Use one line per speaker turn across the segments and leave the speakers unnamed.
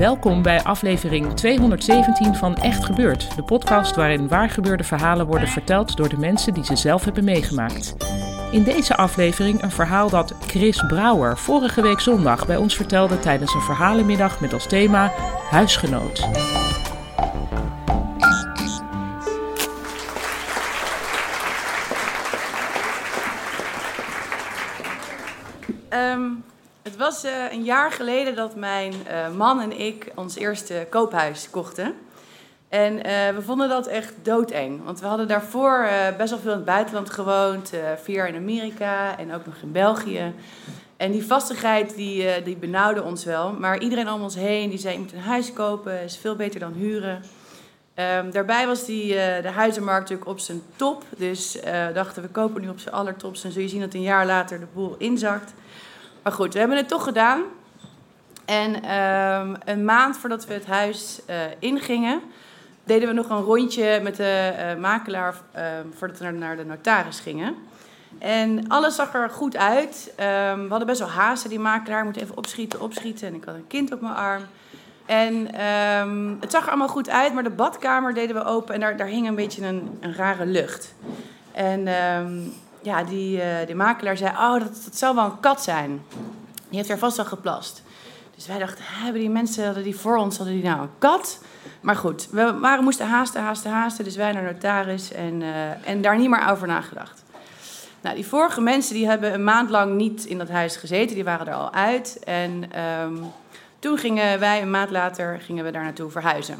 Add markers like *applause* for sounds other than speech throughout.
Welkom bij aflevering 217 van Echt Gebeurd, de podcast waarin waargebeurde verhalen worden verteld door de mensen die ze zelf hebben meegemaakt. In deze aflevering een verhaal dat Chris Brouwer vorige week zondag bij ons vertelde tijdens een verhalenmiddag met als thema Huisgenoot.
Was uh, een jaar geleden dat mijn uh, man en ik ons eerste koophuis kochten. En uh, we vonden dat echt doodeng. Want we hadden daarvoor best wel veel in het buitenland gewoond. vier jaar in Amerika en ook nog in België. En die vastigheid die, die benauwde ons wel. Maar iedereen om ons heen die zei, je moet een huis kopen. is veel beter dan huren. Um, daarbij was die, de huizenmarkt natuurlijk op zijn top. Dus dachten we kopen nu op zijn allertops. En zul je zien dat een jaar later de boel inzakt. Maar goed, we hebben het toch gedaan. En ehm, een maand voordat we het huis uh, ingingen, deden we nog een rondje met de uh, makelaar ehm, voordat we naar, de notaris gingen. En alles zag er goed uit. Um, we hadden best wel haast, die makelaar. Moet even opschieten, opschieten. En ik had een kind op mijn arm. En het zag er allemaal goed uit, maar de badkamer deden we open en daar, daar hing een beetje een, een rare lucht. En ja, die, uh, die makelaar zei, oh, dat, dat zou wel een kat zijn. Die heeft er vast al geplast. Dus wij dachten, hebben die mensen hadden die voor ons, hadden die nou een kat? Maar goed, we waren, moesten haasten, haasten, haasten. Dus wij naar notaris en, uh, en daar niet meer over nagedacht. Nou, die vorige mensen die hebben een maand lang niet in dat huis gezeten. Die waren er al uit. En um, toen gingen wij een maand later gingen we daar naartoe verhuizen.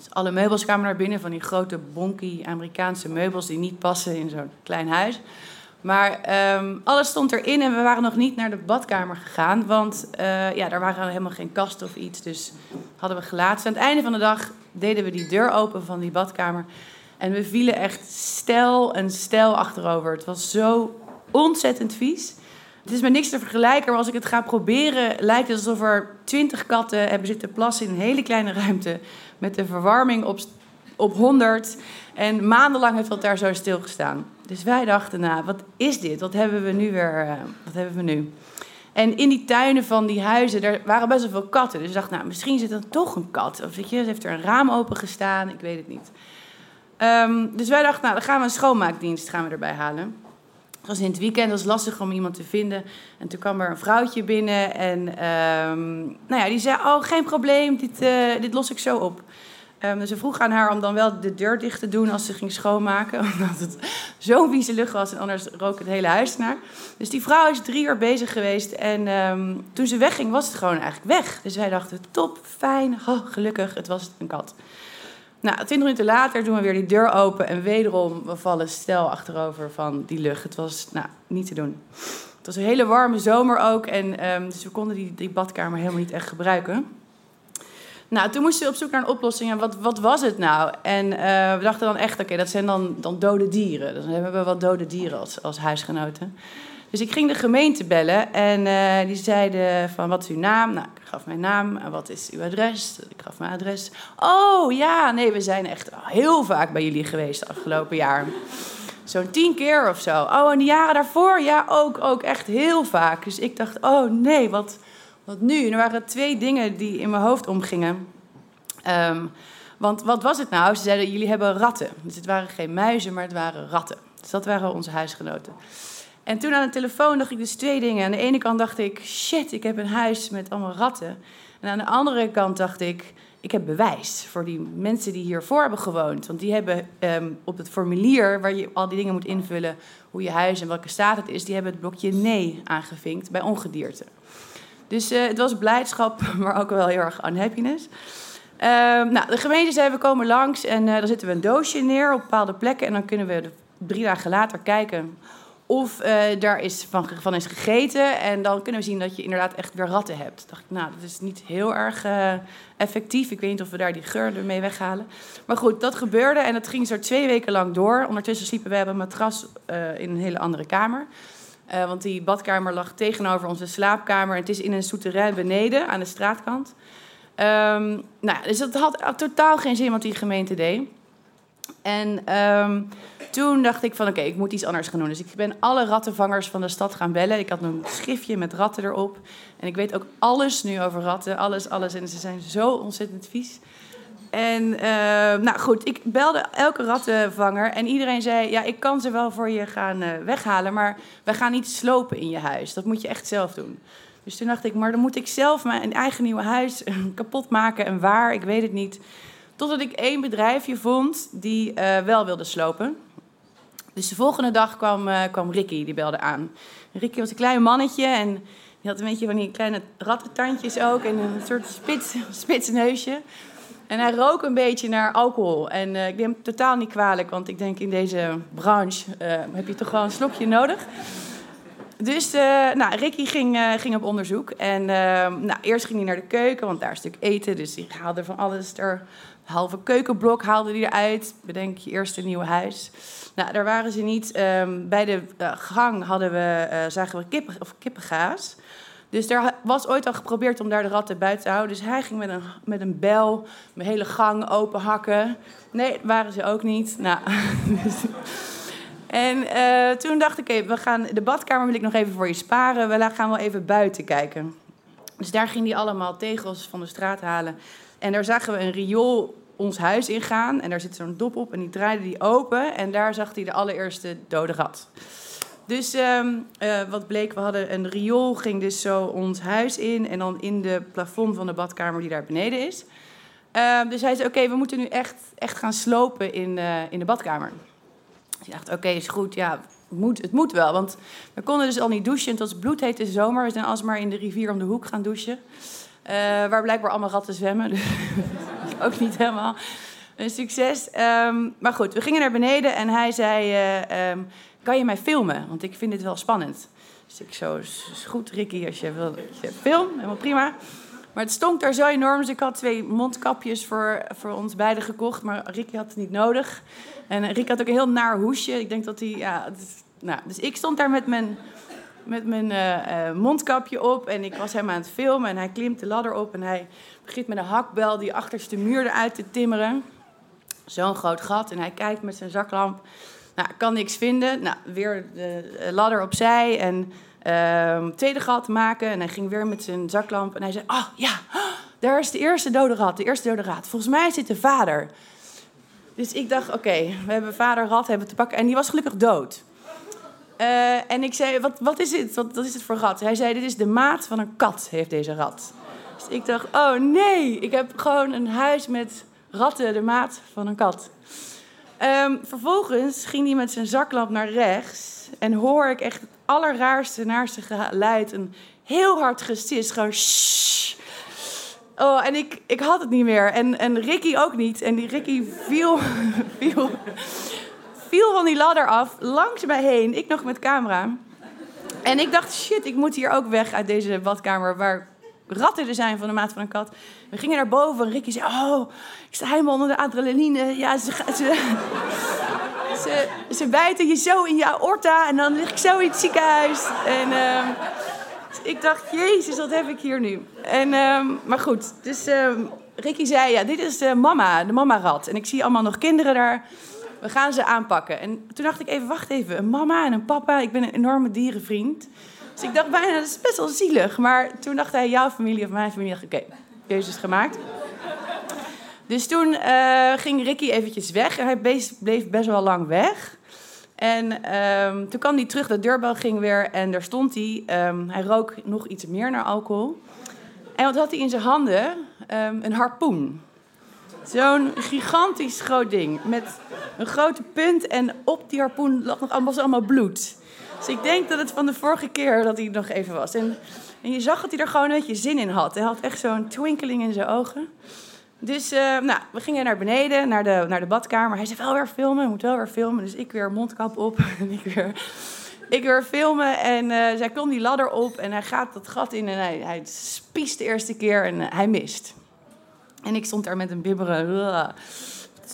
Dus alle meubels kwamen naar binnen van die grote bonky Amerikaanse meubels die niet passen in zo'n klein huis. Maar um, alles stond erin en we waren nog niet naar de badkamer gegaan. Want uh, ja, daar waren helemaal geen kasten of iets. Dus hadden we gelaten. Aan het einde van de dag deden we die deur open van die badkamer. En we vielen echt stel en stel achterover. Het was zo ontzettend vies. Het is met niks te vergelijken, maar als ik het ga proberen, lijkt het alsof er twintig katten hebben zitten plassen in een hele kleine ruimte. Met de verwarming op, op 100. En maandenlang heeft dat daar zo stilgestaan. Dus wij dachten, nou, wat is dit? Wat hebben we nu weer? Uh, wat hebben we nu? En in die tuinen van die huizen, daar waren best wel veel katten. Dus ik dacht, nou, misschien zit er toch een kat. Of weet je, heeft er een raam open gestaan. Ik weet het niet. Um, dus wij dachten, nou, dan gaan we een schoonmaakdienst gaan we erbij halen. Het was in het weekend, het was lastig om iemand te vinden. En toen kwam er een vrouwtje binnen en um, nou ja, die zei, oh, geen probleem, dit, uh, dit los ik zo op. Um, dus we vroegen aan haar om dan wel de deur dicht te doen als ze ging schoonmaken. *laughs* Omdat het zo'n vieze lucht was en anders rook het hele huis naar. Dus die vrouw is drie uur bezig geweest. En um, toen ze wegging was het gewoon eigenlijk weg. Dus wij dachten, top, fijn, oh, gelukkig, het was een kat. Nou, twintig minuten later doen we weer die deur open. En wederom, we vallen stel achterover van die lucht. Het was nou, niet te doen. Het was een hele warme zomer ook. En um, dus we konden die, badkamer helemaal niet echt gebruiken. Nou, toen moesten we op zoek naar een oplossing. En wat, wat was het nou? En uh, we dachten dan echt, oké, dat zijn dan, dan dode dieren. Dus dan hebben we wat dode dieren als, als huisgenoten. Dus ik ging de gemeente bellen en uh, die zeiden van, wat is uw naam? Nou, ik gaf mijn naam. En wat is uw adres? Ik gaf mijn adres. Oh, ja, nee, we zijn echt heel vaak bij jullie geweest afgelopen jaar. Zo'n tien keer of zo. Oh, en de jaren daarvoor? Ja, ook, ook echt heel vaak. Dus ik dacht, oh nee, wat wat nu? er waren twee dingen die in mijn hoofd omgingen. Um, want wat was het nou? Ze zeiden, jullie hebben ratten. Dus het waren geen muizen, maar het waren ratten. Dus dat waren onze huisgenoten. En toen aan de telefoon dacht ik dus twee dingen. Aan de ene kant dacht ik, shit, ik heb een huis met allemaal ratten. En aan de andere kant dacht ik, ik heb bewijs voor die mensen die hiervoor hebben gewoond. Want die hebben um, op het formulier waar je al die dingen moet invullen, hoe je huis en welke staat het is, die hebben het blokje nee aangevinkt bij ongedierte. Dus het was blijdschap, *laughs* maar ook wel heel erg unhappiness. Ehm, nou, de gemeente zei, we komen langs en dan zetten we een doosje neer op bepaalde plekken. En dan kunnen we drie dagen later kijken of uh, daar is van, van is gegeten. En dan kunnen we zien dat je inderdaad echt weer ratten hebt. dacht ik, nou, dat is niet heel erg uh, effectief. Ik weet niet of we daar die geur ermee weghalen. Maar goed, dat gebeurde en dat ging zo twee weken lang door. Ondertussen sliepen we hebben een matras uh, in een hele andere kamer. want die badkamer lag tegenover onze slaapkamer. Het is in een souterrain beneden aan de straatkant. Um, nou, dus dat had totaal geen zin wat die gemeente deed. En um, toen dacht ik van oké, ik moet iets anders gaan doen. Dus ik ben alle rattenvangers van de stad gaan bellen. Ik had een schriftje met ratten erop. En ik weet ook alles nu over ratten. Alles, alles. En ze zijn zo ontzettend vies. En uh, nou goed, ik belde elke rattenvanger. En iedereen zei, ja, ik kan ze wel voor je gaan uh, weghalen. Maar we gaan niet slopen in je huis. Dat moet je echt zelf doen. Dus toen dacht ik, maar dan moet ik zelf mijn eigen nieuwe huis *laughs* kapot maken. En waar, ik weet het niet. Totdat ik één bedrijfje vond die uh, wel wilde slopen. Dus de volgende dag kwam, uh, kwam Ricky, die belde aan. Ricky was een klein mannetje en die had een beetje van die kleine rattentandjes ook. En een soort spits, *laughs* neusje. En hij rook een beetje naar alcohol. En uh, ik neem hem totaal niet kwalijk, want ik denk in deze branche heb je toch wel een slokje nodig. Dus nou, Ricky ging, ging op onderzoek. En nou, eerst ging hij naar de keuken, want daar is natuurlijk eten. Dus die haalde van alles er halve keukenblok haalde hij eruit. Bedenk je eerste nieuwe huis. Nou, daar waren ze niet. Um, bij de uh, gang hadden we, uh, zagen we kippen, of kippengaas. Dus daar was ooit al geprobeerd om daar de ratten buiten te houden. Dus hij ging met een, met een bel mijn hele gang open hakken. Nee, waren ze ook niet. Nou, *laughs* en uh, toen dacht ik, we gaan, de badkamer wil ik nog even voor je sparen. We gaan wel even buiten kijken. Dus daar ging hij allemaal tegels van de straat halen. En daar zagen we een riool ons huis ingaan. En daar zit zo'n dop op en die draaide die open. En daar zag hij de allereerste dode rat. Dus um, uh, wat bleek, we hadden een riool, ging dus zo ons huis in. En dan in de plafond van de badkamer die daar beneden is. Uh, dus hij zei, oké, we moeten nu echt, echt gaan slopen in, uh, in de badkamer. Dus ik dacht, oké, is goed, ja, het moet, het moet wel. Want we konden dus al niet douchen. Het was bloedhete zomer. We zijn alsmaar in de rivier om de hoek gaan douchen. Uh, waar blijkbaar allemaal ratten zwemmen. Dus *laughs* *laughs* ook niet helemaal een succes. Um, maar goed, we gingen naar beneden en hij zei... Uh, um, kan je mij filmen? Want ik vind dit wel spannend. Dus ik zo, is goed Ricky, als je wil film. Helemaal prima. Maar het stonk daar zo enorm, dus ik had twee mondkapjes voor, voor ons beiden gekocht. Maar Ricky had het niet nodig. En Ricky had ook een heel naar hoesje. Ik denk dat hij... Ja, nou, dus ik stond daar met mijn met mijn uh, uh, mondkapje op. En ik was hem aan het filmen. En hij klimt de ladder op. En hij begint met een hakbel die achterste muur eruit te timmeren. Zo'n groot gat. En hij kijkt met zijn zaklamp. Nou, kan niks vinden. Nou, weer de ladder opzij. En uh, tweede gat maken. En hij ging weer met zijn zaklamp. En hij zei: Oh ja, daar is de eerste dode rat. De eerste dode rat. Volgens mij zit de vader. Dus ik dacht: Oké, we hebben vader rat hebben te pakken. En die was gelukkig dood. Uh, en ik zei, wat, wat is dit? Wat, wat is het voor rat? Hij zei, dit is de maat van een kat, heeft deze rat. Dus ik dacht, oh nee, ik heb gewoon een huis met ratten, de maat van een kat. Um, vervolgens ging hij met zijn zaklamp naar rechts en hoor ik echt het allerraarste, naarste geluid. Een heel hard gestis, gewoon shh. Oh, en ik, ik had het niet meer. En, en Ricky ook niet. En die Ricky viel, *laughs* viel viel van die ladder af, langs mij heen. Ik nog met camera. En ik dacht, shit, ik moet hier ook weg uit deze badkamer waar ratten er zijn van de maat van een kat. We gingen naar boven en Ricky zei, oh, ik sta helemaal onder de adrenaline. Ja, ze, ze, *laughs* ze, ze bijten je zo in je aorta en dan lig ik zo in het ziekenhuis. En uh, ik dacht, jezus, wat heb ik hier nu? En, uh, maar goed, dus uh, Ricky zei, ja, dit is de mama, de mama-rat. En ik zie allemaal nog kinderen daar we gaan ze aanpakken. En toen dacht ik even, wacht even, een mama en een papa. Ik ben een enorme dierenvriend. Dus ik dacht bijna, dat is best wel zielig. Maar toen dacht hij, jouw familie of mijn familie. Oké, okay, keuzes gemaakt. Dus toen uh, ging Ricky eventjes weg. En hij bleef best wel lang weg. En um, toen kwam hij terug, de deurbel ging weer en daar stond hij. Um, hij rook nog iets meer naar alcohol. En wat had hij in zijn handen? Um, een harpoen. Zo'n gigantisch groot ding. Met een grote punt en op die harpoen lag nog allemaal, bloed. Dus ik denk dat het van de vorige keer dat hij nog even was. En En je zag dat hij er gewoon een beetje zin in had. Hij had echt zo'n twinkeling in zijn ogen. Dus uh, nou, we gingen naar beneden, naar de, naar de badkamer. Hij zei, wel weer filmen, moet wel weer filmen. Dus ik weer mondkap op *laughs* en ik weer, ik weer filmen. En uh, zij klom die ladder op en hij gaat dat gat in en hij, hij spiest de eerste keer en uh, hij mist. En ik stond daar met een bibberen.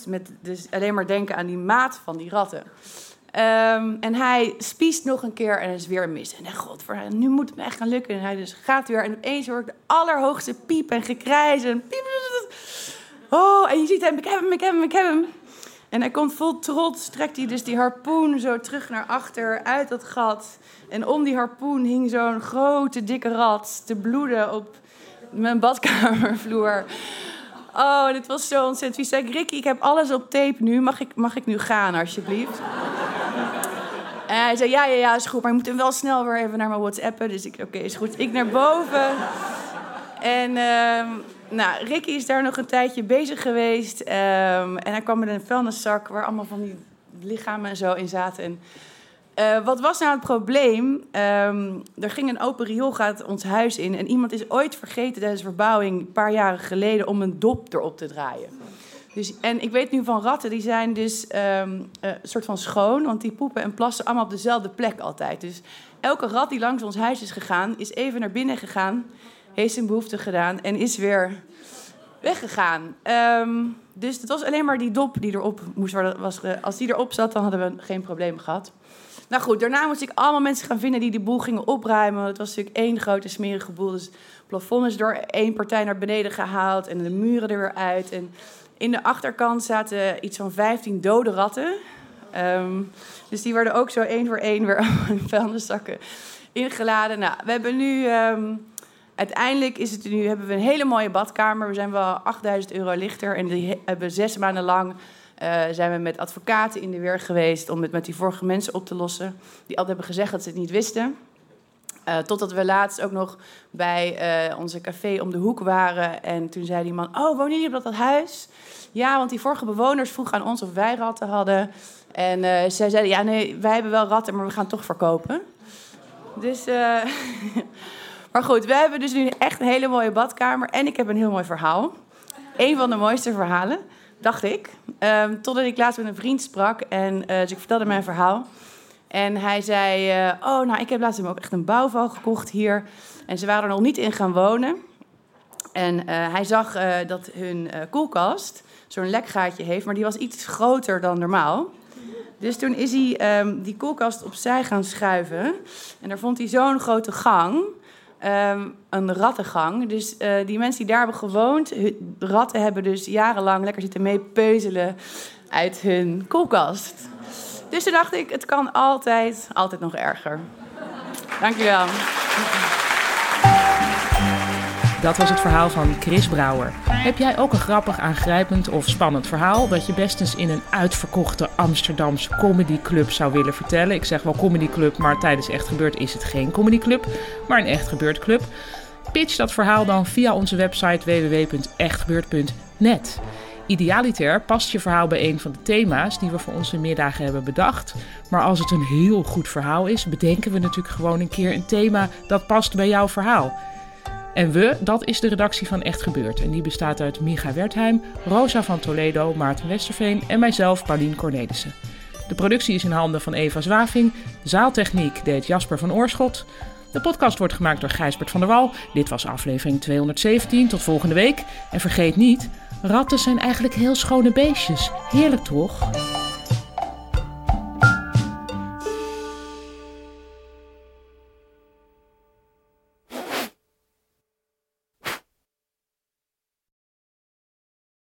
Met dus alleen maar denken aan die maat van die ratten. Um, en hij spiest nog een keer en is weer mis. En god, nu moet het me echt gaan lukken. En hij dus gaat weer. En opeens hoor ik de allerhoogste piep en gekrijs. En piep. Oh, en je ziet hem, ik heb hem, ik heb hem, ik heb hem. En hij komt vol trots, trekt hij dus die harpoen zo terug naar achter uit dat gat. En om die harpoen hing zo'n grote dikke rat te bloeden op mijn badkamervloer. Oh, dit was zo ontzettend vies. Zei Ricky, ik heb alles op tape nu. Mag ik, mag ik nu gaan, alsjeblieft? En hij zei, ja, ja, ja, is goed. Maar je moet hem wel snel weer even naar mijn WhatsAppen. Dus ik, oké, is goed. Ik naar boven. En uh, nou, Ricky is daar nog een tijdje bezig geweest. Um, en hij kwam met een vuilniszak waar allemaal van die lichamen en zo in zaten. En, uh, wat was nou het probleem? Um, er ging een open rioolgaat ons huis in. En iemand is ooit vergeten tijdens de verbouwing, een paar jaren geleden, om een dop erop te draaien. Dus, en ik weet nu van ratten, die zijn dus um, uh, een soort van schoon. Want die poepen en plassen allemaal op dezelfde plek altijd. Dus elke rat die langs ons huis is gegaan, is even naar binnen gegaan heeft zijn behoefte gedaan en is weer weggegaan. Um, dus het was alleen maar die dop die erop moest worden. Was, als die erop zat, dan hadden we geen probleem gehad. Nou goed, daarna moest ik allemaal mensen gaan vinden die die boel gingen opruimen. Het was natuurlijk één grote smerige boel. Dus het plafond is door één partij naar beneden gehaald en de muren er weer uit. En in de achterkant zaten iets van 15 dode ratten. Um, dus die werden ook zo één voor één weer *laughs* in vuilniszakken ingeladen. Nou, we hebben nu... Um, uiteindelijk is het nu, hebben we een hele mooie badkamer. We zijn wel 8000 euro lichter. En die hebben zes maanden lang uh, zijn we met advocaten in de weer geweest om het met die vorige mensen op te lossen. Die altijd hebben gezegd dat ze het niet wisten. Uh, totdat we laatst ook nog bij uh, onze café om de hoek waren. En toen zei die man: Oh, wonen jullie op dat huis? Ja, want die vorige bewoners vroegen aan ons of wij ratten hadden. En uh, zij zeiden: Ja, nee, wij hebben wel ratten, maar we gaan toch verkopen. Dus. *laughs* Maar goed, we hebben dus nu echt een hele mooie badkamer. En ik heb een heel mooi verhaal. Een van de mooiste verhalen, dacht ik. Um, totdat ik laatst met een vriend sprak. En uh, dus ik vertelde mijn verhaal. En hij zei: uh, Oh, nou, ik heb laatst ook echt een bouwval gekocht hier. En ze waren er nog niet in gaan wonen. En uh, hij zag dat hun koelkast zo'n lekgaatje heeft, maar die was iets groter dan normaal. Dus toen is hij um, die koelkast opzij gaan schuiven. En daar vond hij zo'n grote gang. Um, een rattengang. Dus uh, die mensen die daar hebben gewoond, ratten hebben dus jarenlang lekker zitten meepeuzelen uit hun koelkast. Dus toen dacht ik, het kan altijd, altijd nog erger. Dankjewel.
Dat was het verhaal van Chris Brouwer. Heb jij ook een grappig, aangrijpend of spannend verhaal dat je best eens in een uitverkochte Amsterdamse comedyclub zou willen vertellen? Ik zeg wel comedyclub, maar tijdens Echt Gebeurd is het geen comedyclub, maar een Echt Gebeurd club. Pitch dat verhaal dan via onze website www.echtgebeurd.net. Idealiter past je verhaal bij een van de thema's die we voor onze middagen hebben bedacht. Maar als het een heel goed verhaal is, bedenken we natuurlijk gewoon een keer een thema dat past bij jouw verhaal. En we, dat is de redactie van Echt Gebeurd. En die bestaat uit Micha Wertheim, Rosa van Toledo, Maarten Westerveen en mijzelf, Paulien Cornelissen. De productie is in handen van Eva Zwaving. Zaaltechniek deed Jasper van Oorschot. De podcast wordt gemaakt door Gijsbert van der Wal. Dit was aflevering 217. Tot volgende week. En vergeet niet, ratten zijn eigenlijk heel schone beestjes. Heerlijk toch?